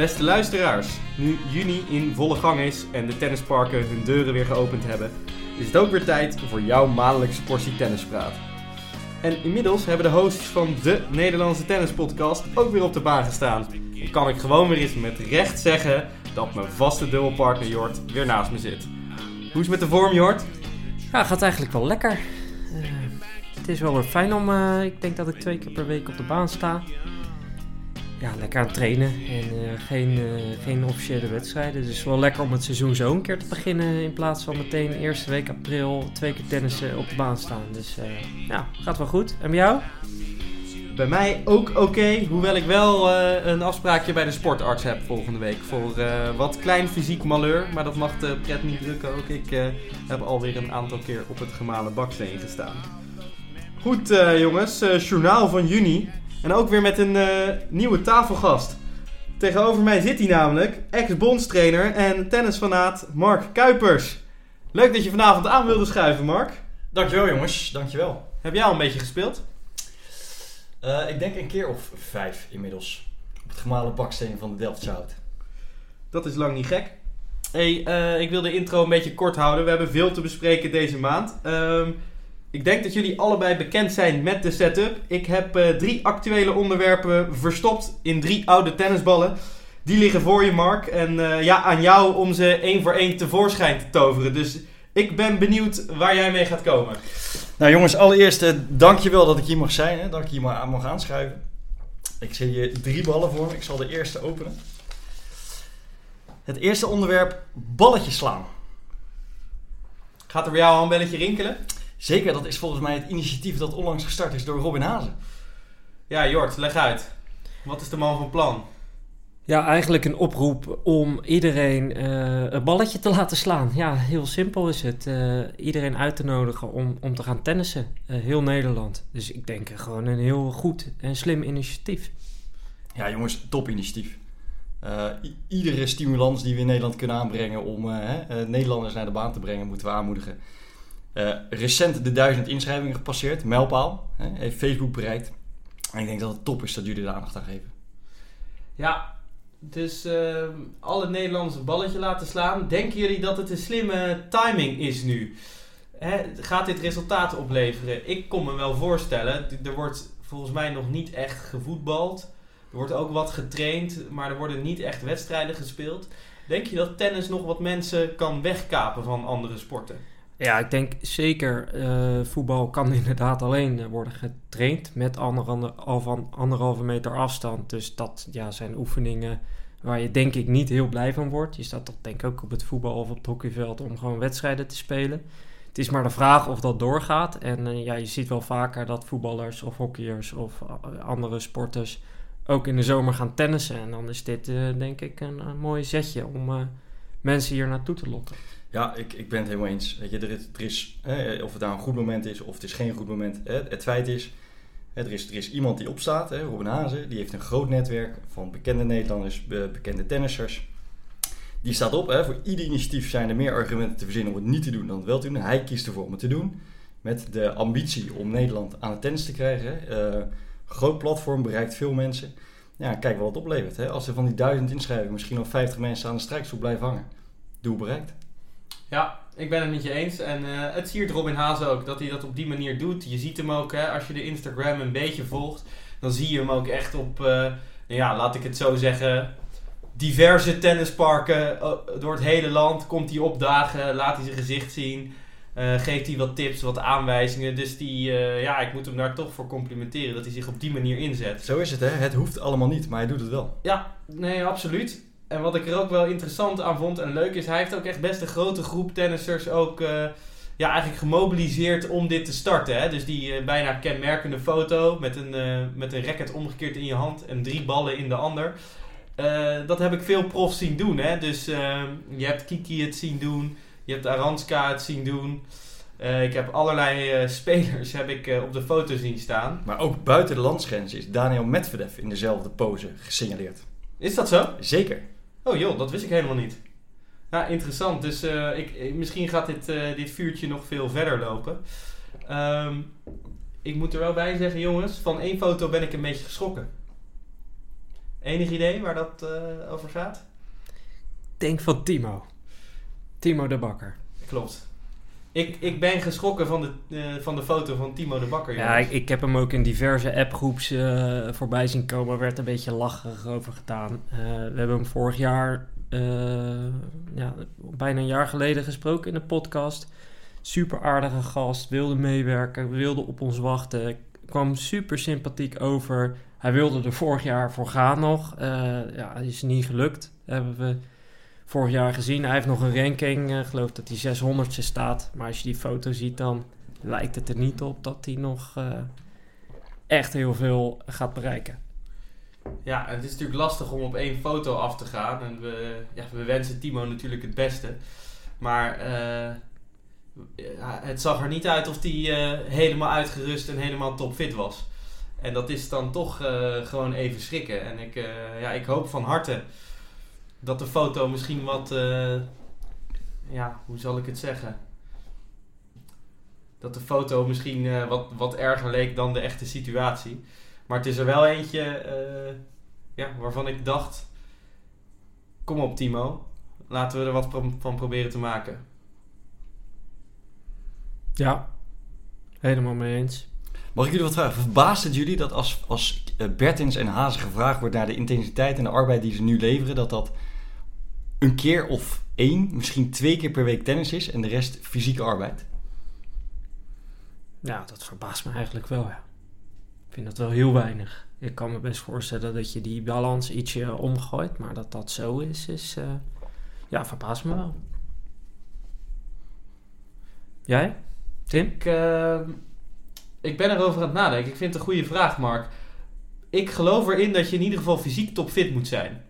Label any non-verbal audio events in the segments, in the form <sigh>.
Beste luisteraars, nu juni in volle gang is en de tennisparken hun deuren weer geopend hebben, is het ook weer tijd voor jouw maandelijkse portie tennispraat. En inmiddels hebben de hosts van de Nederlandse Tennispodcast ook weer op de baan gestaan. En kan ik gewoon weer eens met recht zeggen dat mijn vaste dubbelpartner Jort weer naast me zit. Hoe is het met de vorm, Jort? Ja, gaat eigenlijk wel lekker. Uh, het is wel weer fijn om, uh, ik denk dat ik twee keer per week op de baan sta. Ja, lekker aan het trainen en uh, geen, geen officiële wedstrijden. Dus het is wel lekker om het seizoen zo een keer te beginnen in plaats van meteen eerste week april twee keer tennissen op de baan staan. Dus ja, gaat wel goed. En bij jou? Bij mij ook oké, hoewel ik wel een afspraakje bij de sportarts heb volgende week. Voor wat klein fysiek malheur, maar dat mag de pret niet drukken ook. Ik uh, heb alweer een aantal keer op het gemalen baksteen gestaan. Goed jongens, journaal van juni. En ook weer met een nieuwe tafelgast. Tegenover mij zit hij namelijk, ex-bondstrainer en tennisfanaat Mark Kuipers. Leuk dat je vanavond aan wilde schuiven, Mark. Dankjewel jongens, dankjewel. Heb jij al een beetje gespeeld? Uh, ik denk een keer of vijf inmiddels. Op het gemalen baksteen van de Delftzout. Dat is lang niet gek. Hey, uh, ik wil de intro een beetje kort houden. We hebben veel te bespreken deze maand. Uh, ik denk dat jullie allebei bekend zijn met de setup. Ik heb uh, drie actuele onderwerpen verstopt in drie oude tennisballen. Die liggen voor je, Mark. En ja, aan jou om ze één voor één tevoorschijn te toveren. Dus ik ben benieuwd waar jij mee gaat komen. Nou jongens, allereerst uh, dankjewel dat ik hier mag zijn. Hè, dat ik hier maar aan mag aanschuiven. Ik zie hier drie ballen voor me. Ik zal de eerste openen. Het eerste onderwerp, balletjes slaan. Gaat er bij jou al een belletje rinkelen? Zeker, dat is volgens mij het initiatief dat onlangs gestart is door Robin Hazen. Ja, Jort, leg uit. Wat is de man van plan? Ja, eigenlijk een oproep om iedereen uh, een balletje te laten slaan. Ja, heel simpel is het. Uh, iedereen uit te nodigen om, om te gaan tennissen. Uh, heel Nederland. Dus ik denk gewoon een heel goed en slim initiatief. Ja, jongens, top initiatief. iedere stimulans die we in Nederland kunnen aanbrengen om Nederlanders naar de baan te brengen, moeten we aanmoedigen. Recent de duizend inschrijvingen gepasseerd, mijlpaal. heeft Facebook bereikt. En ik denk dat het top is dat jullie er aandacht aan geven. Ja, dus uh, alle Nederlanders een balletje laten slaan. Denken jullie dat het een slimme timing is nu? Hè, gaat dit resultaat opleveren? Ik kon me wel voorstellen. Er wordt volgens mij nog niet echt gevoetbald. Er wordt ook wat getraind, maar er worden niet echt wedstrijden gespeeld. Denk je dat tennis nog wat mensen kan wegkapen van andere sporten? Ja, ik denk zeker. Uh, voetbal kan <laughs> inderdaad alleen worden getraind met anderhalve, al van anderhalve meter afstand. Dus dat ja, zijn oefeningen waar je denk ik niet heel blij van wordt. Je staat toch denk ik ook op het voetbal of op het hockeyveld om gewoon wedstrijden te spelen. Het is maar de vraag of dat doorgaat. En uh, ja, je ziet wel vaker dat voetballers of hockeyers of andere sporters ook in de zomer gaan tennissen. En dan is dit denk ik een, een mooi zetje om mensen hier naartoe te lokken. Ja, ik, ik ben het helemaal eens. Weet je, er er is of het nou een goed moment is of het is geen goed moment. Hè, het feit is, er, is, er is iemand die opstaat, hè, Robin Hazen. Die heeft een groot netwerk van bekende Nederlanders, bekende tennissers. Die staat op. Hè, voor ieder initiatief zijn er meer argumenten te verzinnen om het niet te doen dan het wel te doen. Hij kiest ervoor om het te doen. Met de ambitie om Nederland aan het tennis te krijgen. Uh, groot platform, bereikt veel mensen. Ja, kijk wat het oplevert. Hè. Als er van die duizend inschrijvingen misschien nog 50 mensen aan de strijkstoel blijven hangen. Doel bereikt. Ja, ik ben het met je eens. En uh, het siert Robin Hazen ook dat hij dat op die manier doet. Je ziet hem ook, hè, als je de Instagram een beetje volgt, dan zie je hem ook echt op, uh, ja, laat ik het zo zeggen, diverse tennisparken uh, door het hele land. Komt hij opdagen, laat hij zijn gezicht zien. geeft hij wat tips, wat aanwijzingen. Dus die, ja, ik moet hem daar toch voor complimenteren dat hij zich op die manier inzet. Zo is het, hè? Het hoeft allemaal niet, maar hij doet het wel. Ja, nee, absoluut. En wat ik er ook wel interessant aan vond en leuk is, hij heeft ook echt best een grote groep tennissers ook uh, ja, eigenlijk gemobiliseerd om dit te starten. Hè? Dus die uh, bijna kenmerkende foto met een, uh, met een racket omgekeerd in je hand en drie ballen in de ander. dat heb ik veel profs zien doen. Hè? Dus je hebt Kiki het zien doen, je hebt Aranska het zien doen. ik heb allerlei spelers heb ik, op de foto zien staan. Maar ook buiten de landsgrenzen is Daniel Medvedev in dezelfde pose gesignaleerd. Is dat zo? Zeker. Oh joh, dat wist ik helemaal niet. Ja, interessant. Dus uh, ik, misschien gaat dit, uh, dit vuurtje nog veel verder lopen. Um, ik moet er wel bij zeggen, jongens, van één foto ben ik een beetje geschrokken. Enig idee waar dat eh, over gaat? Denk van Timo. Timo de Bakker. Klopt. Ik, ik ben geschrokken van de, eh, van de foto van Timo de Bakker. Ja, ik, ik heb hem ook in diverse appgroeps eh, voorbij zien komen. Er werd een beetje lacherig over gedaan. Eh, we hebben hem vorig jaar, ja, bijna een jaar geleden gesproken in de podcast. Super aardige gast, wilde meewerken, wilde op ons wachten. Kwam super sympathiek over. Hij wilde er vorig jaar voor gaan nog. Ja, is niet gelukt. Hebben we vorig jaar gezien. Hij heeft nog een ranking, eh geloof dat hij 600ste staat. Maar als je die foto ziet, dan lijkt het er niet op dat hij nog eh, echt heel veel gaat bereiken. Ja, het is natuurlijk lastig om op één foto af te gaan. En we, ja, we wensen Timo natuurlijk het beste. Maar eh, het zag er niet uit of hij helemaal uitgerust en helemaal topfit was. En dat is dan toch gewoon even schrikken. En ik, ja, ik hoop van harte dat de foto misschien wat... eh, ja, hoe zal ik het zeggen? Dat de foto misschien eh, wat, wat erger leek dan de echte situatie. Maar het is er wel eentje eh, ja, waarvan ik dacht... Kom op Timo, laten we er wat pro- van proberen te maken. Ja, helemaal mee eens. Mag ik jullie wat vragen? Verbaast het jullie dat als, als Bertens en Hazen gevraagd wordt naar de intensiteit en de arbeid die ze nu leveren, dat dat een keer of één, misschien twee keer per week tennis is en de rest fysieke arbeid? Ja, dat verbaast me eigenlijk wel. Ja. Ik vind dat wel heel weinig. Ik kan me best voorstellen dat je die balans ietsje omgooit. Maar dat dat zo is, is eh, ja, verbaast me wel. Jij? Tim? Ik, eh, ik ben erover aan het nadenken. Ik vind het een goede vraag, Mark. Ik geloof erin dat je in ieder geval fysiek topfit moet zijn.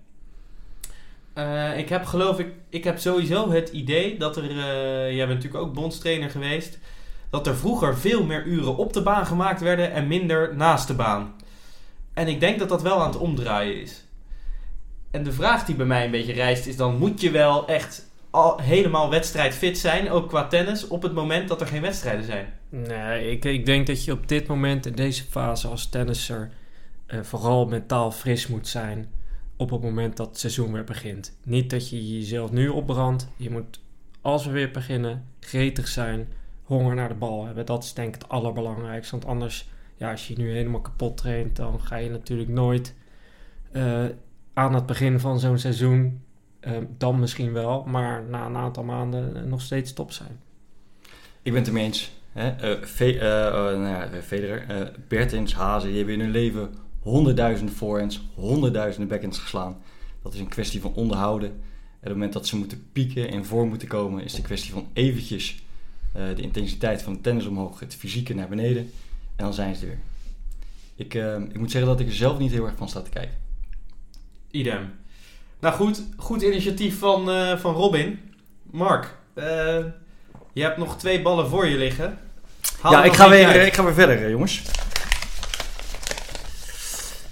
Eh, ik heb geloof ik, ik heb sowieso het idee dat er, eh, jij bent natuurlijk ook bondstrainer geweest, dat er vroeger veel meer uren op de baan gemaakt werden en minder naast de baan. En ik denk dat dat wel aan het omdraaien is. En de vraag die bij mij een beetje rijst is dan, moet je wel echt al helemaal wedstrijdfit zijn, ook qua tennis, op het moment dat er geen wedstrijden zijn? Nee, ik, ik denk dat je op dit moment in deze fase als tennisser eh, vooral mentaal fris moet zijn op het moment dat het seizoen weer begint. Niet dat je jezelf nu opbrandt. Je moet, als we weer beginnen, gretig zijn, honger naar de bal hebben. Dat is denk ik het allerbelangrijkste. Want anders, ja, als je nu helemaal kapot traint, dan ga je natuurlijk nooit eh, aan het begin van zo'n seizoen, eh, dan misschien wel, maar na een aantal maanden eh, nog steeds top zijn. Ik ben het ermee eens. Hè? Fe- eh, eh, nou ja, Federer, Bertens, Hazen, die hebben in hun leven honderdduizenden forehands, honderdduizenden backhands geslaan. Dat is een kwestie van onderhouden. En op het moment dat ze moeten pieken en voor moeten komen, is het een kwestie van eventjes eh, de intensiteit van de tennis omhoog, het fysieke naar beneden. En dan zijn ze er weer. Ik, eh, ik moet zeggen dat ik er zelf niet heel erg van sta te kijken. Idem. Nou goed, goed initiatief van, eh, van Robin. Mark, eh, je hebt nog twee ballen voor je liggen. Haal ja, ik ga, weer, ik ga weer verder, jongens.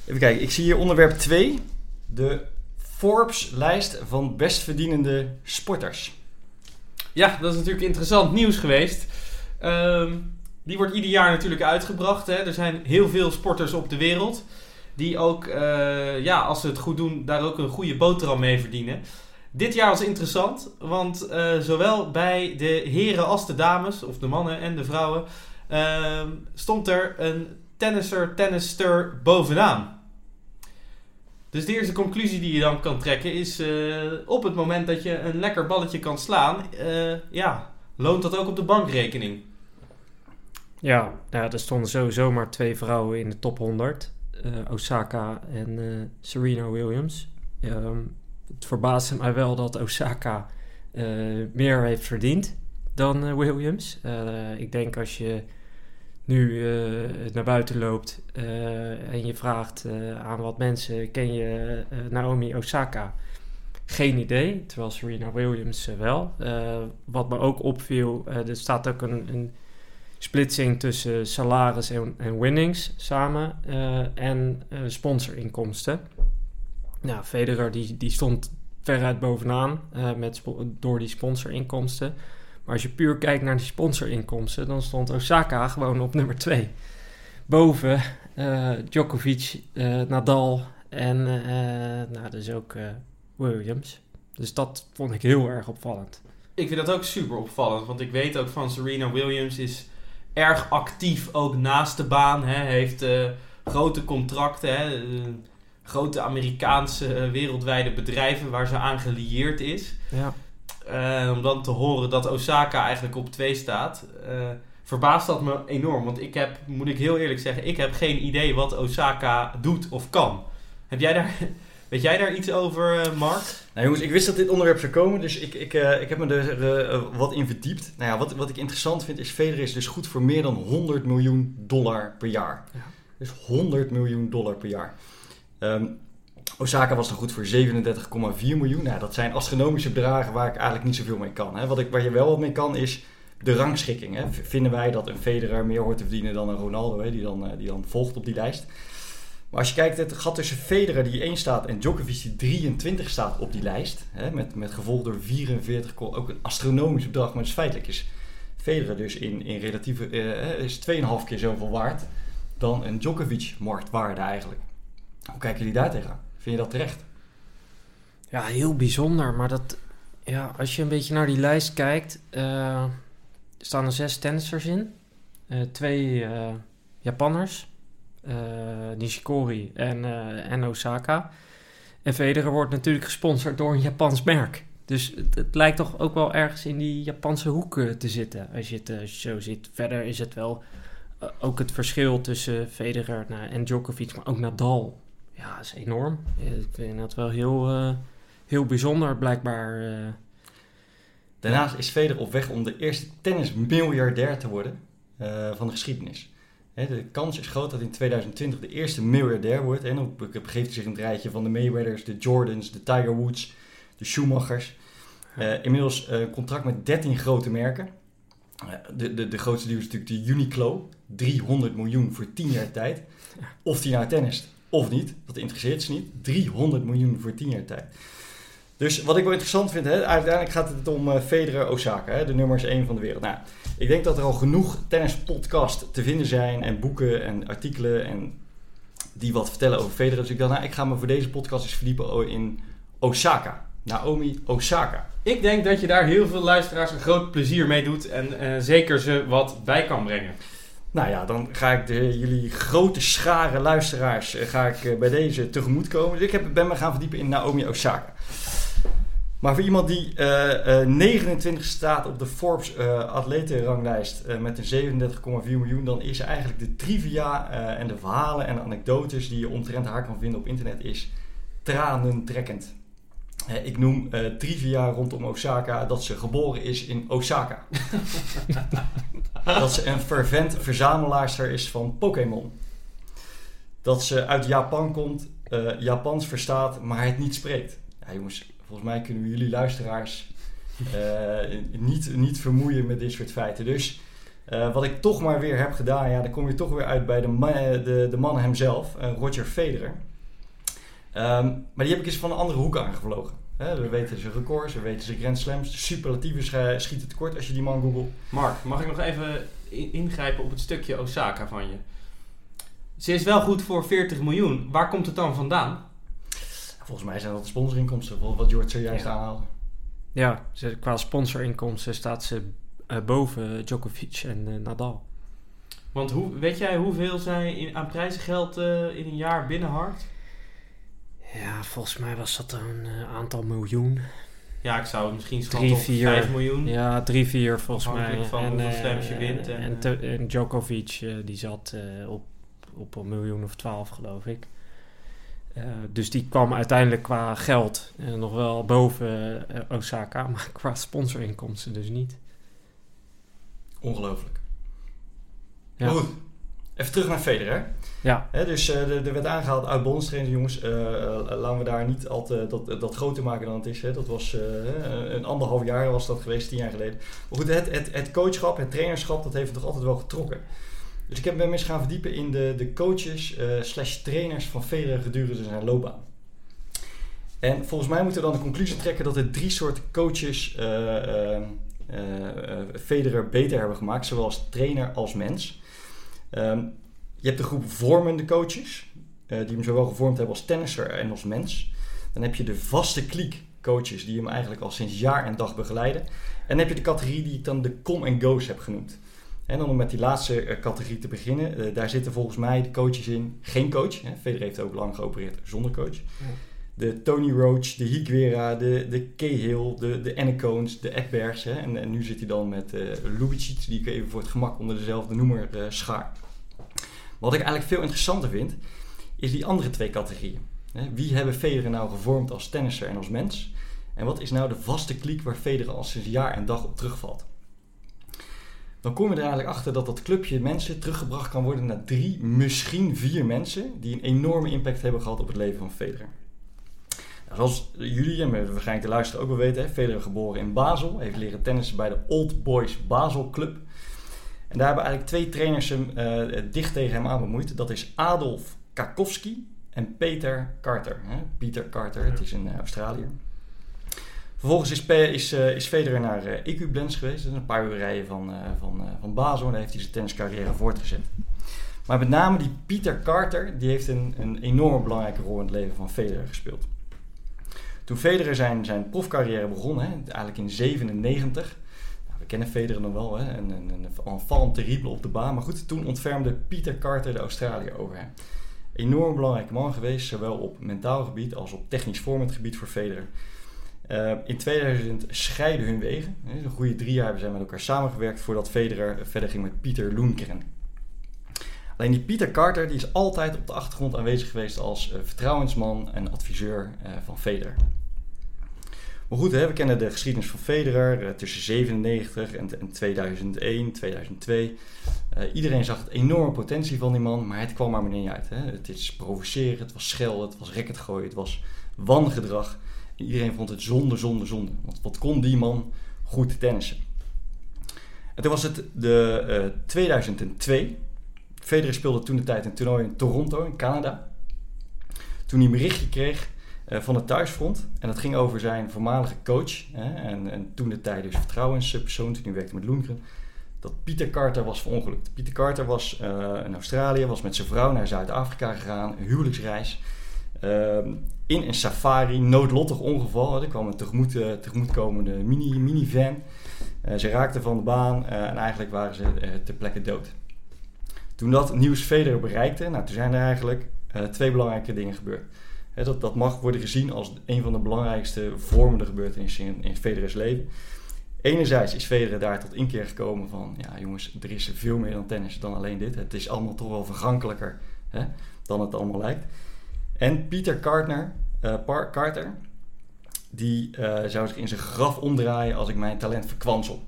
Even kijken, ik zie hier onderwerp 2. De Forbes-lijst van best verdienende sporters. Ja, dat is natuurlijk interessant nieuws geweest. Ehm, die wordt ieder jaar natuurlijk uitgebracht. Hè. Er zijn heel veel sporters op de wereld. Die ook, eh, ja, als ze het goed doen, daar ook een goede boterham mee verdienen. Dit jaar was interessant, want eh, zowel bij de heren als de dames, of de mannen en de vrouwen, ehm, stond er een tennisser, tennisster bovenaan. Dus de eerste conclusie die je dan kan trekken is: eh, op het moment dat je een lekker balletje kan slaan, eh, ja, loont dat ook op de bankrekening. Ja, nou, er stonden sowieso maar twee vrouwen in de top 100. eh, Osaka en Serena Williams. Ehm, het verbaasde mij wel dat Osaka meer heeft verdiend dan Williams. Ik denk als je nu eh, naar buiten loopt eh, en je vraagt eh, aan wat mensen, ken je Naomi Osaka? Geen idee, terwijl Serena Williams wel. Wat me ook opviel, er staat ook een, een splitsing tussen salaris en, en winnings samen en eh, sponsorinkomsten. Nou, Federer die, die stond veruit bovenaan eh, met door die sponsorinkomsten. Maar als je puur kijkt naar die sponsorinkomsten, dan stond Osaka gewoon op nummer 2. Boven eh, Djokovic, eh, Nadal En uh, nou, dus ook Williams. Dus dat vond ik heel erg opvallend. Ik vind dat ook super opvallend. Want ik weet ook van Serena Williams is erg actief ook naast de baan. Hè. Heeft grote contracten. Hè. grote Amerikaanse wereldwijde bedrijven waar ze aan gelieerd is. Ja. En om dan te horen dat Osaka eigenlijk op 2 staat verbaast dat me enorm. Want ik heb, moet ik heel eerlijk zeggen, ik heb geen idee wat Osaka doet of kan. Heb jij daar, <laughs> weet jij daar iets over, uh, Mark? Nou jongens, ik wist dat dit onderwerp zou komen, dus ik, ik, uh, ik heb me er uh, wat in verdiept. Nou ja, wat, wat ik interessant vind is, Federer is dus goed voor meer dan 100 miljoen dollar per jaar. Ja. Dus 100 miljoen dollar per jaar. Um, Osaka was dan goed voor 37,4 miljoen. Nou, dat zijn astronomische bedragen waar ik eigenlijk niet zoveel mee kan. Hè. Wat ik, waar je wel wat mee kan is de rangschikking. Hè. Vinden wij dat een Federer meer hoort te verdienen dan een Ronaldo, hè, die, dan, die dan volgt op die lijst. Maar als je kijkt, het gat tussen Federer die 1 staat en Djokovic die 23 staat op die lijst. Hè, met, met gevolg door 44, ook een astronomisch bedrag. Maar het feitelijk is Federer dus in, in relatieve, uh, is 2,5 keer zoveel waard dan een Djokovic marktwaarde eigenlijk. Hoe kijken jullie daar tegenaan? Je dat terecht? Ja, heel bijzonder. Maar dat, ja, als je een beetje naar die lijst kijkt, uh, staan er zes tennissers in. Uh, twee Japanners uh, Nishikori en, en Osaka. En Federer wordt natuurlijk gesponsord door een Japans merk. Dus het, lijkt toch ook wel ergens in die Japanse hoek te zitten, als je het zo ziet. Verder is het wel ook het verschil tussen Federer en Djokovic, maar ook Nadal. Ja, is enorm. Ik vind dat wel heel, heel bijzonder, blijkbaar. Daarnaast is Federer op weg om de eerste tennismiljardair te worden van de geschiedenis. De kans is groot dat in 2020 de eerste miljardair wordt. En dan begeeft hij zich in het rijtje van de Mayweathers, de Jordans, de Tiger Woods, de Schumachers. Uh, inmiddels een uh, contract met 13 grote merken. Uh, de, de, de grootste die is natuurlijk de Uniqlo. 300 miljoen voor 10 jaar tijd. Of hij nou tennist of niet, dat interesseert ze niet. 300 miljoen voor 10 jaar tijd. Dus wat ik wel interessant vind, hè, uiteindelijk gaat het om uh, Osaka, hè, de nummers 1 van de wereld. Nou, ik denk dat er al genoeg tennispodcasts te vinden zijn en boeken en artikelen en die wat vertellen over Federer. Dus ik dacht, nou, ik ga me voor deze podcast eens verdiepen in Osaka. Naomi Osaka. Ik denk dat je daar heel veel luisteraars een groot plezier mee doet en uh, zeker ze wat bij kan brengen. Nou ja, dan ga ik de, jullie grote schare luisteraars uh, ga ik, uh, bij deze tegemoet komen. Dus ik heb, ben me gaan verdiepen in Naomi Osaka. Maar voor iemand die uh, uh, 29 staat op de Forbes uh, atletenranglijst met een 37,4 miljoen, dan is eigenlijk de trivia en de verhalen en anekdotes die je omtrent haar kan vinden op internet is tranentrekkend. Ik noem trivia rondom Osaka dat ze geboren is in Osaka. <laughs> dat ze een fervent verzamelaarster is van Pokémon. Dat ze uit Japan komt, Japans verstaat, maar het niet spreekt. Ja, jongens, volgens mij kunnen we jullie luisteraars uh, niet, niet vermoeien met dit soort feiten. Dus uh, wat ik toch maar weer heb gedaan, ja, dan kom je toch weer uit bij de, man, de, de man hemzelf, uh, Roger Federer. Um, maar die heb ik eens van een andere hoek aangevlogen. He, we weten zijn records, we weten zijn Grand Slams. De superlatieven schieten tekort als je die man googelt. Mark, mag ik nog even ingrijpen op het stukje Osaka van je? Ze is wel goed voor 40 miljoen. Waar komt het dan vandaan? Volgens mij zijn dat sponsorinkomsten, wat George zojuist ja. aanhaalde. Ja, qua sponsorinkomsten staat ze uh, boven Djokovic en uh, Nadal. Want hoe, weet jij hoeveel zij in, aan prijzengeld uh, in een jaar binnenharkt? Ja, volgens mij was dat een aantal miljoen. Ja, ik zou misschien schatten 3, 4, 5 miljoen. Ja, 3, 4 volgens mij. van en, hoeveel slams je wint. En, en, te, en Djokovic die zat op, op een miljoen of 12 geloof ik. Uh, dus die kwam uiteindelijk qua geld uh, nog wel boven uh, Osaka, <laughs> maar qua sponsorinkomsten dus niet. Ongelooflijk. Ja. Goed, even terug naar Federer. Ja. Dus er werd aangehaald uit bonstrainer, jongens. laten we daar niet al te, dat, dat groter maken dan het is. Hè. Dat was een anderhalf jaar was dat geweest, tien jaar geleden. Maar goed, het, het, het coachschap, het trainerschap, dat heeft toch altijd wel getrokken. Dus ik heb me eens gaan verdiepen in de, de coaches uh, slash trainers van Federer gedurende zijn loopbaan. En volgens mij moeten we dan de conclusie trekken dat er drie soorten coaches uh, uh, Federer beter hebben gemaakt, zowel als trainer als mens. Um, je hebt de groep vormende coaches. die hem zowel gevormd hebben als tennisser en als mens. Dan heb je de vaste kliek coaches die hem eigenlijk al sinds jaar en dag begeleiden. En dan heb je de categorie die ik dan de come and go's heb genoemd. En dan om met die laatste uh, categorie te beginnen. Uh, daar zitten volgens mij de coaches in. Geen coach. Hè. Federer heeft ook lang geopereerd zonder coach. De Tony Roach, de Higuera, de, de Cahill, de, de Ennecones, de Ekbergs. Hè. En, nu zit hij dan met uh, Lubicic, die ik even voor het gemak onder dezelfde noemer uh, schaar. Wat ik eigenlijk veel interessanter vind, is die andere twee categorieën. Wie hebben Federer nou gevormd als tennisser en als mens? En wat is nou de vaste kliek waar Federer al sinds jaar en dag op terugvalt? Dan kom je er eigenlijk achter dat dat clubje mensen teruggebracht kan worden naar drie, misschien vier mensen die een enorme impact hebben gehad op het leven van Federer. Zoals jullie en waarschijnlijk de luisteraar ook wel weten, hè, Federer geboren in Basel, heeft leren tennissen bij de Old Boys Basel Club. En daar hebben eigenlijk twee trainers hem uh, dicht tegen hem aan bemoeid. Dat is Adolf Kakowski en Peter Carter. Hè. Peter Carter, het is een uh, Australiër. Vervolgens is, is, uh, is Federer naar Ecublens geweest. Dat is een paar uur rijden van, van, van Basel. En daar heeft hij zijn tenniscarrière voortgezet. Maar met name die Peter Carter, die heeft een, een enorm belangrijke rol in het leven van Federer gespeeld. Toen Federer zijn, zijn profcarrière begon, hè, eigenlijk in 97. Nou, we kennen Federer nog wel, hè, een, een, een terrible op de baan. Maar goed, toen ontfermde Peter Carter de Australië over hem. Enorm belangrijke man geweest, zowel op mentaal gebied als op technisch vormend gebied voor Federer. Uh, in 2000 scheiden hun wegen. Een goede drie jaar hebben zij met elkaar samengewerkt voordat Federer verder ging met Pieter Lundgren. Alleen die Pieter Carter die is altijd op de achtergrond aanwezig geweest als uh, vertrouwensman en adviseur uh, van Federer. Maar goed, hè, we kennen de geschiedenis van Federer tussen 97 en, en 2001, 2002. iedereen zag het enorme potentie van die man, maar het kwam maar maar niet uit. Hè. Het is provoceren, het was schelden, het was racket gooien, het was wangedrag. Iedereen vond het zonde, zonde, zonde. Want wat kon die man goed tennissen? En toen was het de uh, 2002. Federer speelde toen de tijd een toernooi in Toronto, in Canada. Toen hij een berichtje kreeg van het thuisfront. En dat ging over zijn voormalige coach. Hè, en, en, toen de tijd dus vertrouwenspersoon, toen hij werkte met Lundgren. Dat Pieter Carter was verongelukt. Pieter Carter was uh, in Australië, was met zijn vrouw naar Zuid-Afrika gegaan. Een huwelijksreis. Ehm, in een safari, noodlottig ongeval. Er kwam een tegemoet, tegemoetkomende mini, minivan. Ze raakten van de baan en eigenlijk waren ze ter plekke dood. Toen dat nieuws Federer bereikte, nou, toen zijn er eigenlijk twee belangrijke dingen gebeurd. Dat, dat mag worden gezien als een van de belangrijkste vormende gebeurtenissen in, in Federers leven. Enerzijds is Federer daar tot inkeer gekomen van, ja jongens, er is veel meer dan tennis dan alleen dit. Het is allemaal toch wel vergankelijker hè, dan het allemaal lijkt. En Peter Carter, uh, Carter die uh, zou zich in zijn graf omdraaien als ik mijn talent verkwansel.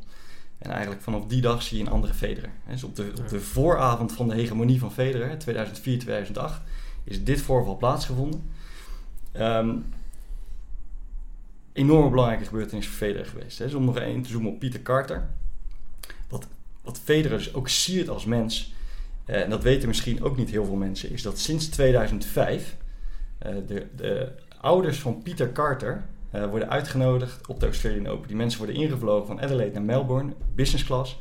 En eigenlijk vanaf die dag zie je een andere Federer. Dus op de, op de vooravond van de hegemonie van Federer, 2004-2008, is dit voorval plaatsgevonden. Um, enorme belangrijke gebeurtenis voor Federer geweest. Hè. Dus om nog één te zoomen op Peter Carter. Wat, wat Federer dus ook siert als mens, uh, en dat weten misschien ook niet heel veel mensen, is dat sinds 2005 uh, de, de, ouders van Peter Carter uh, worden uitgenodigd op de Australian Open. Die mensen worden ingevlogen van Adelaide naar Melbourne, business class.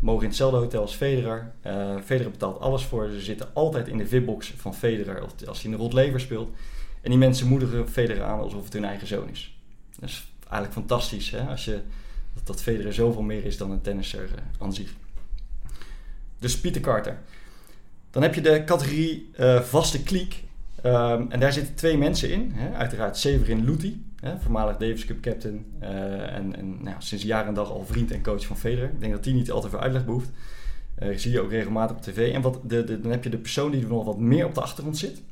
Mogen in hetzelfde hotel als Federer. Federer betaalt alles voor. Ze zitten altijd in de VIP-box van Federer als hij de Rod Lever speelt. En die mensen moedigen Federer aan alsof het hun eigen zoon is. Dat is eigenlijk fantastisch hè? Als je, dat, dat Federer zoveel meer is dan een tennisser aan zich. Dus Peter Carter. Dan heb je de categorie vaste kliek. Um, en daar zitten twee mensen in. Hè? Uiteraard Severin Luti, hè? voormalig Davis Cup captain. Uh, en, en nou, sinds jaren en dag al vriend en coach van Federer. Ik denk dat die niet al te veel uitleg behoeft. Uh, zie je ook regelmatig op tv. En wat de, dan heb je de persoon die er nog wat meer op de achtergrond zit.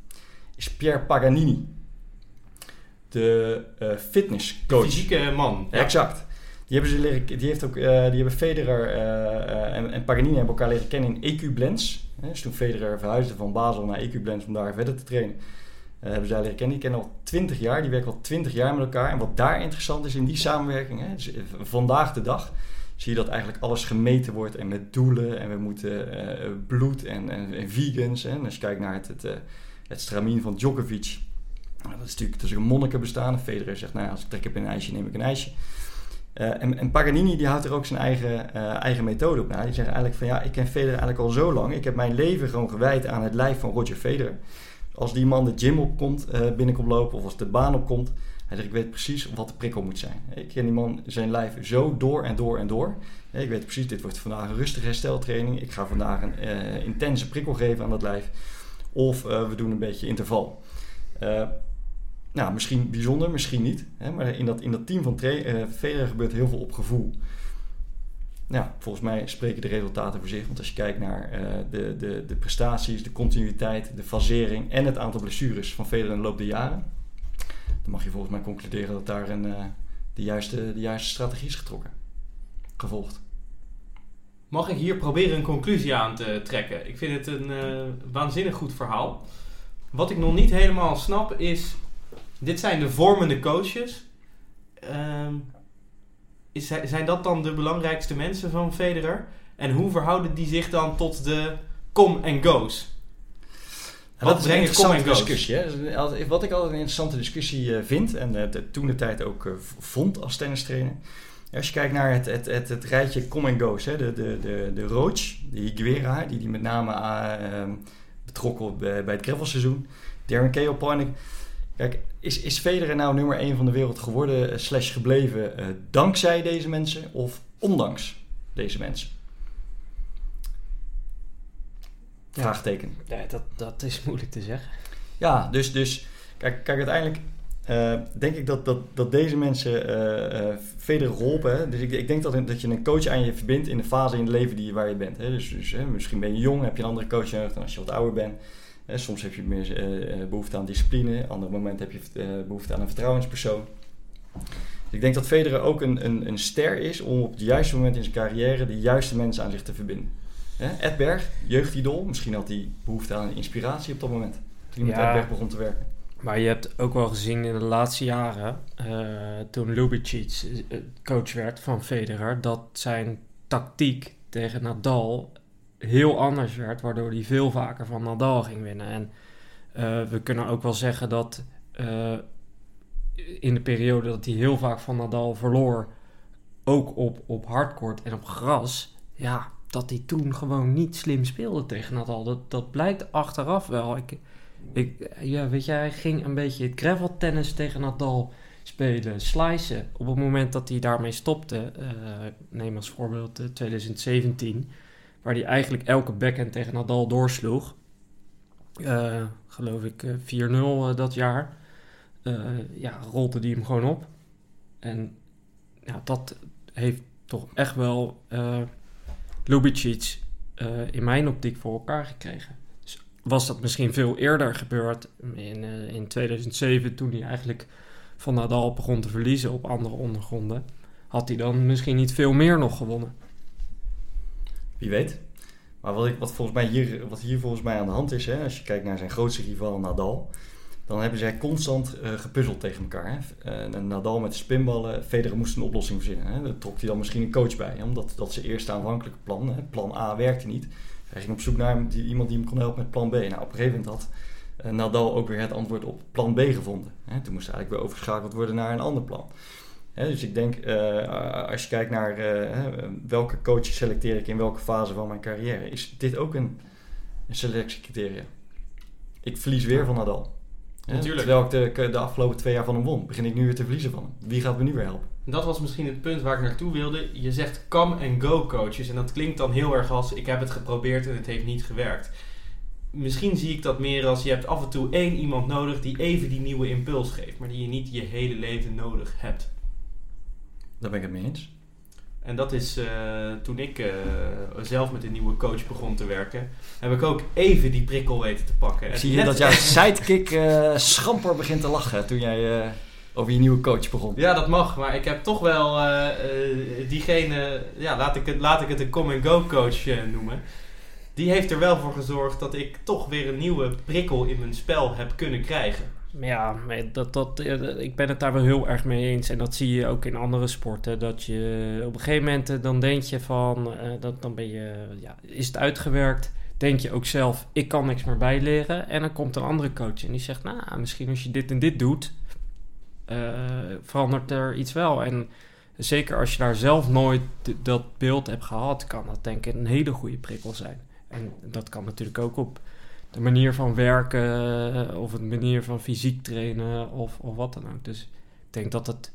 Is Pierre Paganini. De uh, fitnesscoach. Fysieke man. Ja. Exact. Die hebben, ze leren, die heeft ook, die hebben Federer en, en Paganini hebben elkaar leren kennen in EQ Blends. Dus toen Federer verhuisde van Basel naar EQ om daar verder te trainen, uh, hebben ze daar leren kennen. Die kennen al 20 jaar, die werken al 20 jaar met elkaar. En wat daar interessant is in die samenwerking, hè, dus eh, vandaag de dag zie je dat eigenlijk alles gemeten wordt en met doelen. En we moeten uh, bloed en, en, en, vegans. Hè. En als je kijkt naar het, het, het stramien van Djokovic, nou, dat is natuurlijk een monniken bestaan. Federer zegt, nou als ik trek heb in een ijsje, neem ik een ijsje. Uh, en, en, Paganini die houdt er ook zijn eigen, uh, eigen methode op na. Die zegt eigenlijk van ja, ik ken Federer eigenlijk al zo lang. Ik heb mijn leven gewoon gewijd aan het lijf van Roger Federer. als die man de gym opkomt, uh, binnenkomt lopen of als de baan opkomt, hij zegt, ik weet precies wat de prikkel moet zijn. Ik ken die man zijn lijf zo door en door en door. Ik weet precies, dit wordt vandaag een rustige hersteltraining. Ik ga vandaag een intense prikkel geven aan dat lijf. Of uh, we doen een beetje interval. Uh, nou, misschien bijzonder, misschien niet. Hè, maar in dat, in dat team van Federer gebeurt heel veel op gevoel. Nou, volgens mij spreken de resultaten voor zich. Want als je kijkt naar de, de, de prestaties, de continuïteit, de fasering en het aantal blessures van Federer in de loop der jaren dan mag je volgens mij concluderen dat daar een, de, juiste, de juiste strategie is getrokken. Gevolgd. Mag ik hier proberen een conclusie aan te trekken? Ik vind het een uh, waanzinnig goed verhaal. Wat ik nog niet helemaal snap is... Dit zijn de vormende coaches. Uh, is, zijn dat dan de belangrijkste mensen van Federer? En hoe verhouden die zich dan tot de come-and-go's? dat is een interessante discussie. Hè? Wat ik altijd een interessante discussie uh, vind, en uh, toen de tijd ook uh, vond als tennistrainer. Als je kijkt naar het, het, het, het rijtje come and go's, hè? de, de, de, de Roach, de Higuera, die die met name ehm, betrokken bij, bij het gravelseizoen. Darren Keopanik. Kijk, is, is Federer nou nummer 1 van de wereld geworden, slash gebleven, dankzij deze mensen of ondanks deze mensen? Vraagteken. Ja, dat, dat is moeilijk te zeggen. Ja, dus, dus kijk, kijk uiteindelijk uh, denk ik dat, dat, dat deze mensen uh, uh, Federer geholpen. Hè? Dus ik, ik denk dat, dat je een coach aan je verbindt in de fase in het leven die, waar je bent. Hè? Dus, dus misschien ben je jong, heb je een andere coach nodig dan als je wat ouder bent. soms heb je meer behoefte aan discipline, andere moment heb je behoefte aan een vertrouwenspersoon. Dus ik denk dat Federer ook een, een, een ster is om op het juiste moment in zijn carrière de juiste mensen aan zich te verbinden. Ed Berg, jeugdidol. Misschien had hij behoefte aan inspiratie op dat moment. Toen hij ja, met Ed Berg begon te werken. Maar je hebt ook wel gezien in de laatste jaren, uh, toen Lubicic eh, coach werd van Federer, dat zijn tactiek tegen Nadal heel anders werd, waardoor hij veel vaker van Nadal ging winnen. En uh, we kunnen ook wel zeggen dat in de periode dat hij heel vaak van Nadal verloor, ook op, op hardcourt en op gras, ja, dat hij toen gewoon niet slim speelde tegen Nadal. Dat, dat blijkt achteraf wel. Ik, ik, ja, weet je, hij ging een beetje het gravel tennis tegen Nadal spelen, slicen. Op het moment dat hij daarmee stopte, uh, neem als voorbeeld uh, 2017, waar hij eigenlijk elke backhand tegen Nadal doorsloeg. Uh, geloof ik 4-0 uh, dat jaar. ja, rolde hij hem gewoon op. En ja, dat heeft toch echt wel Lubicic in mijn optiek voor elkaar gekregen. Was dat misschien veel eerder gebeurd in, uh, in 2007 toen hij eigenlijk van Nadal begon te verliezen op andere ondergronden. Had hij dan misschien niet veel meer nog gewonnen? Wie weet. Maar wat, ik, wat, volgens mij hier, wat hier volgens mij aan de hand is, hè, als je kijkt naar zijn grootste rival Nadal, dan hebben zij constant uh, gepuzzeld tegen elkaar. Hè. Uh, Nadal met de spinballen, Federer moest een oplossing verzinnen. Hè. Daar trok hij dan misschien een coach bij, omdat dat zijn eerste aanvankelijke plan, hè. plan A werkte niet. Hij ging op zoek naar iemand die hem kon helpen met plan B. Nou, op een gegeven moment had uh, Nadal ook weer het antwoord op plan B gevonden. Hè. Toen moest hij eigenlijk weer overgeschakeld worden naar een ander plan. Hè, dus ik denk, als je kijkt naar welke coach selecteer ik in welke fase van mijn carrière, is dit ook een, een selectiecriteria. Ik verlies weer van Nadal. Natuurlijk. Terwijl ik de, de, afgelopen twee jaar van hem won, begin ik nu weer te verliezen van hem. Wie gaat me nu weer helpen? Dat was misschien het punt waar ik naartoe wilde. Je zegt come and go coaches en dat klinkt dan heel erg als ik heb het geprobeerd en het heeft niet gewerkt. Misschien zie ik dat meer als je hebt af en toe één iemand nodig die even die nieuwe impuls geeft, maar die je niet je hele leven nodig hebt. Daar ben ik het mee eens. En dat is uh, toen ik uh, zelf met een nieuwe coach begon te werken, heb ik ook even die prikkel weten te pakken. Zie je dat jouw sidekick uh, schamper begint te lachen toen jij over je nieuwe coach begon? Ja, dat mag, maar ik heb toch wel diegene, ja, laat ik het, laat ik het een come-and-go coach noemen. Die heeft er wel voor gezorgd dat ik toch weer een nieuwe prikkel in mijn spel heb kunnen krijgen. Ja, dat, dat, ik ben het daar wel heel erg mee eens. En dat zie je ook in andere sporten. Dat je op een gegeven moment, eh, dan denk je van, uh, dat, dan ben je, ja, is het uitgewerkt? Denk je ook zelf, ik kan niks meer bijleren. En dan komt een andere coach en die zegt, nou, misschien als je dit en dit doet, verandert er iets wel. En zeker als je daar zelf nooit dat beeld hebt gehad, kan dat denk ik een hele goede prikkel zijn. En dat kan natuurlijk ook op de manier van werken eh, of het manier van fysiek trainen of, of wat dan ook. Dus ik denk dat het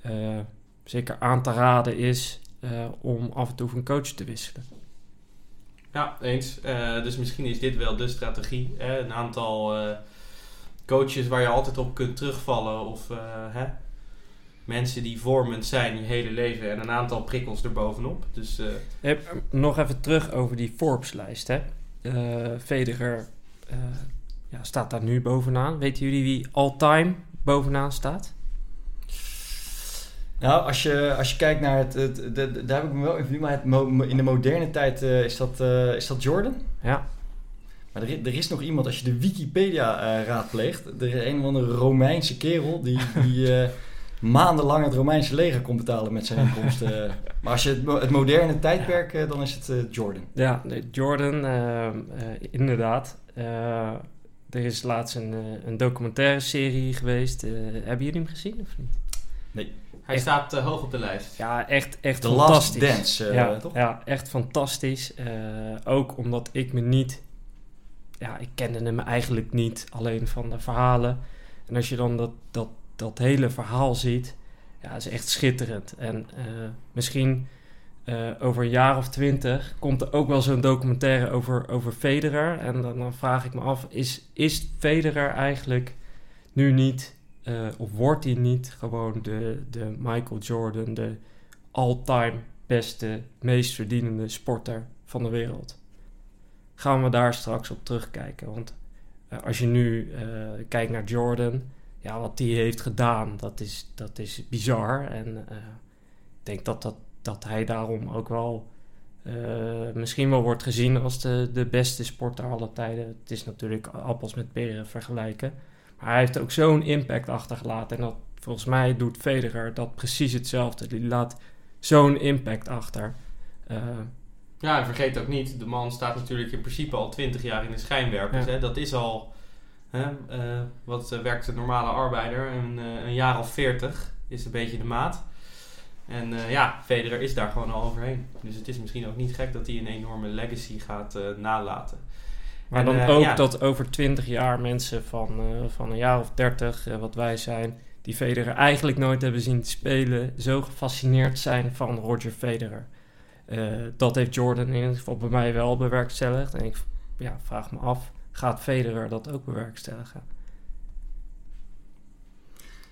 eh, zeker aan te raden is eh, om af en toe van coach te wisselen. Ja, eens. Dus misschien is dit wel de strategie. Hè? Een aantal coaches waar je altijd op kunt terugvallen. Of hè? mensen die vormend zijn je hele leven. En een aantal prikkels erbovenop. Dus nog even terug over die Forbes-lijst. Hè? Eh, Federer eh, ja, staat daar nu bovenaan. Weten jullie wie all-time bovenaan staat? Nou, als je, als je kijkt naar het, het, daar heb ik me wel in maar mo- in de moderne tijd eh, is, dat, eh, is dat Jordan. Ja, Maar er, er is nog iemand, als je de Wikipedia eh, raadpleegt, er is een of andere Romeinse kerel die, die <laughs> eh, maandenlang het Romeinse leger kon betalen met zijn inkomsten. <laughs> maar als je het, het moderne tijdperk, eh, dan is het eh, Jordan. ja nee, Jordan, eh, eh, inderdaad. Eh, er is laatst een, een documentaire serie geweest. Eh, hebben jullie hem gezien of niet? hij Echt? staat hoog op de lijst. Ja, echt, echt The Last. Dance, eh, ja, toch? ja, echt fantastisch. Eh, ook omdat ik me niet... Ja, ik kende hem eigenlijk niet alleen van de verhalen. En als je dan dat, dat, dat hele verhaal ziet... Ja, is echt schitterend. En eh, misschien eh, over een jaar of twintig... komt er ook wel zo'n documentaire over, over Federer. En dan, vraag ik me af... Is, is Federer eigenlijk nu niet... eh, of wordt hij niet gewoon de, de Michael Jordan... de all-time beste, meest verdienende sporter van de wereld. Gaan we daar straks op terugkijken. Want als je nu kijkt naar Jordan, ja, wat die heeft gedaan, dat is, dat is bizar. En eh, ik denk dat, dat, dat hij daarom ook wel eh, misschien wel wordt gezien als de, de beste sporter aller tijden. Het is natuurlijk appels met peren vergelijken. Maar hij heeft ook zo'n impact achtergelaten. En dat, volgens mij doet Federer dat precies hetzelfde. Die laat zo'n impact achter. Eh, Ja, en vergeet ook niet, de man staat natuurlijk in principe al 20 jaar in de schijnwerpers. Ja. Hè? Dat is al, hè, eh, wat eh, werkt de normale arbeider, een, eh, een jaar of 40 is een beetje de maat. En ja, Federer is daar gewoon al overheen. Dus het is misschien ook niet gek dat hij een enorme legacy gaat nalaten. maar En, dan ook ja. dat over 20 jaar mensen van, van een jaar of 30, eh, wat wij zijn, die Federer eigenlijk nooit hebben zien spelen, zo gefascineerd zijn van Roger Federer. Dat heeft Jordan in ieder geval bij mij wel bewerkstelligd. En ik ja, vraag me af, gaat Federer dat ook bewerkstelligen?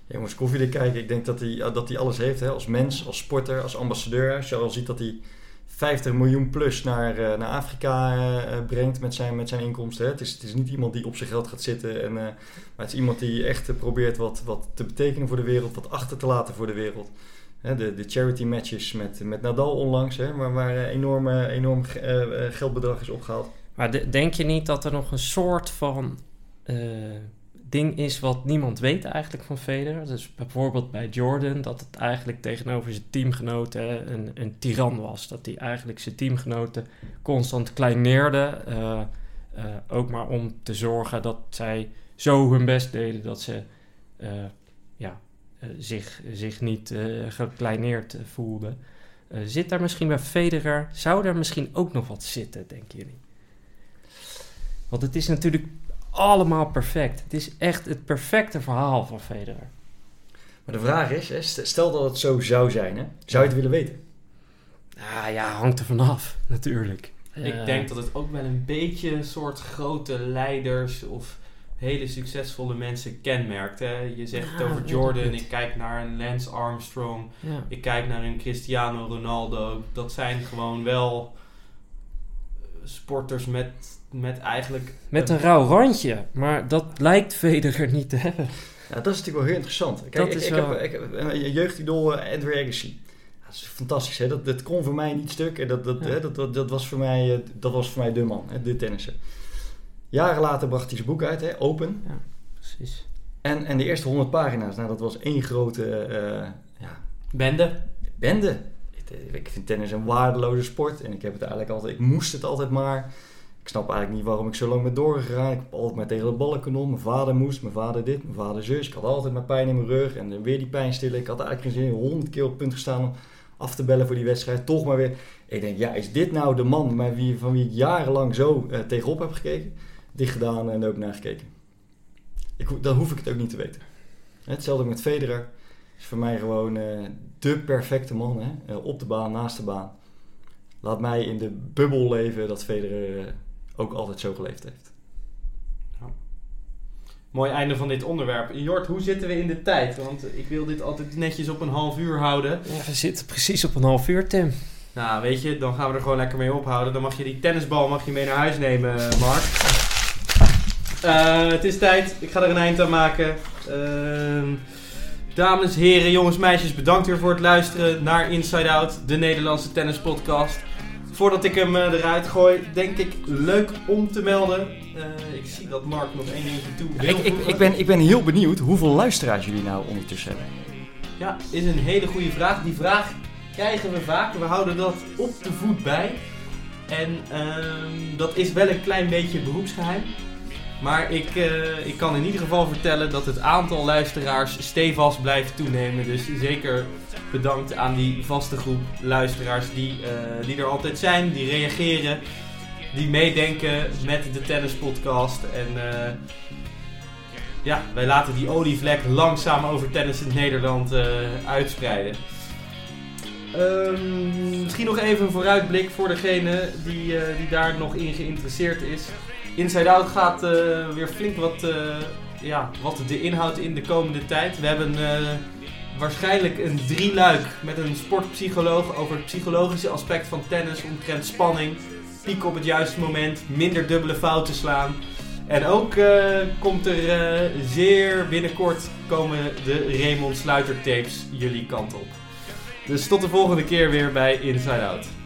Ja, jongens, koffiedik kijken. Ik denk dat hij, eh, dat hij alles heeft. Hè? Als mens, als sporter, als ambassadeur. Als je al ziet dat hij 50 miljoen plus naar, eh, naar Afrika eh, brengt met zijn, met zijn inkomsten. Hè? Het, is, het is niet iemand die op zijn geld gaat zitten. En, maar het is iemand die echt probeert wat, wat te betekenen voor de wereld. Wat achter te laten voor de wereld. Hè, de, de charity matches met, met Nadal onlangs. Hè? Waar, waar een enorm, geldbedrag is opgehaald. Maar de- denk je niet dat er nog een soort van eh, ding is wat niemand weet eigenlijk van Federer? Dus bijvoorbeeld bij Jordan, dat het eigenlijk tegenover zijn teamgenoten een, een tiran was. Dat hij eigenlijk zijn teamgenoten constant kleineerde. eh, eh, ook maar om te zorgen dat zij zo hun best deden dat ze ja, zich, zich niet gekleineerd voelden. Zit daar misschien bij Federer, zou daar misschien ook nog wat zitten, denken jullie? Want het is natuurlijk allemaal perfect. Het is echt het perfecte verhaal van Federer. Maar de vraag is, stel dat het zo zou zijn. Hè? Zou je het willen weten? Ah ja, hangt er vanaf, natuurlijk. Ik Eh, denk dat het ook wel een beetje een soort grote leiders of hele succesvolle mensen kenmerkt. Hè? Je zegt het Ja, over Jordan, ik kijk naar een Lance Armstrong, Ja. ik kijk naar een Cristiano Ronaldo. Dat zijn gewoon wel sporters met, met eigenlijk... Met een rauw randje, maar dat lijkt Federer niet te hebben. Ja, dat is natuurlijk wel heel interessant. Kijk, Dat ik, is ik, wel- heb, ik heb een jeugdidool, eh, Edward Agassi. Ja, dat is fantastisch. Hè? Dat, dat kon voor mij niet stuk. En dat, dat, Ja. hè, dat, dat, dat, was voor mij, eh, dat was voor mij de man, hè, de tennisser. Jaren later bracht hij zijn boek uit, hè, Open. Precies. En, en de eerste 100 pagina's, nou, dat was één grote eh, ja, Bende. bende. Ik, ik vind tennis een waardeloze sport. En ik heb het eigenlijk altijd, ik moest het altijd maar. Ik snap eigenlijk niet waarom ik zo lang ben doorgegaan. Ik heb altijd maar tegen de ballenkanon. Mijn vader moest, mijn vader dit, mijn vader zus. Ik had altijd maar pijn in mijn rug en weer die pijn stillen. Ik had eigenlijk geen zin, honderd keer op het punt gestaan om af te bellen voor die wedstrijd. Toch maar weer. Ik denk, ja, is dit nou de man met wie, van wie ik jarenlang zo eh, tegenop heb gekeken? dicht gedaan en ook naar gekeken. Ik, dan hoef ik het ook niet te weten. Hetzelfde met Federer. Is voor mij gewoon uh, de perfecte man. Hè? Uh, op de baan, naast de baan. Laat mij in de bubbel leven dat Federer uh, ook altijd zo geleefd heeft. Mooi einde van dit onderwerp. Jort, hoe zitten we in de tijd? Want ik wil dit altijd netjes op een half uur houden. Ja, we zitten precies op een half uur, Tim. Nou, weet je, dan gaan we er gewoon lekker mee ophouden. Dan mag je die tennisbal mag je mee naar huis nemen, Mark. Uh, het is tijd. Ik ga er een eind aan maken. Uh, dames, heren, jongens, meisjes, bedankt weer voor het luisteren naar Inside Out, de Nederlandse tennispodcast. Voordat ik hem uh, eruit gooi, denk ik leuk om te melden. ik zie dat Mark nog één dingetje toe wil. Ik, ik, ik, ben, ik ben heel benieuwd hoeveel luisteraars jullie nou ondertussen hebben. Ja, is een hele goede vraag. Die vraag krijgen we vaak. We houden dat op de voet bij. En uh, dat is wel een klein beetje beroepsgeheim. Maar ik, uh, ik kan in ieder geval vertellen dat het aantal luisteraars stevast blijft toenemen. Dus zeker bedankt aan die vaste groep luisteraars die, uh, die er altijd zijn, die reageren, die meedenken met de tennispodcast. En uh, ja, wij laten die olievlek langzaam over tennis in Nederland uitspreiden. Um, misschien nog even een vooruitblik voor degene die, die daar nog in geïnteresseerd is. Inside Out gaat uh, weer flink wat, uh, ja, wat de inhoud in de komende tijd. We hebben waarschijnlijk een drieluik met een sportpsycholoog over het psychologische aspect van tennis, omtrent spanning, piek op het juiste moment, minder dubbele fouten slaan. En ook komt er zeer binnenkort komen de Raymond Sluiter tapes jullie kant op. Dus tot de volgende keer weer bij Inside Out.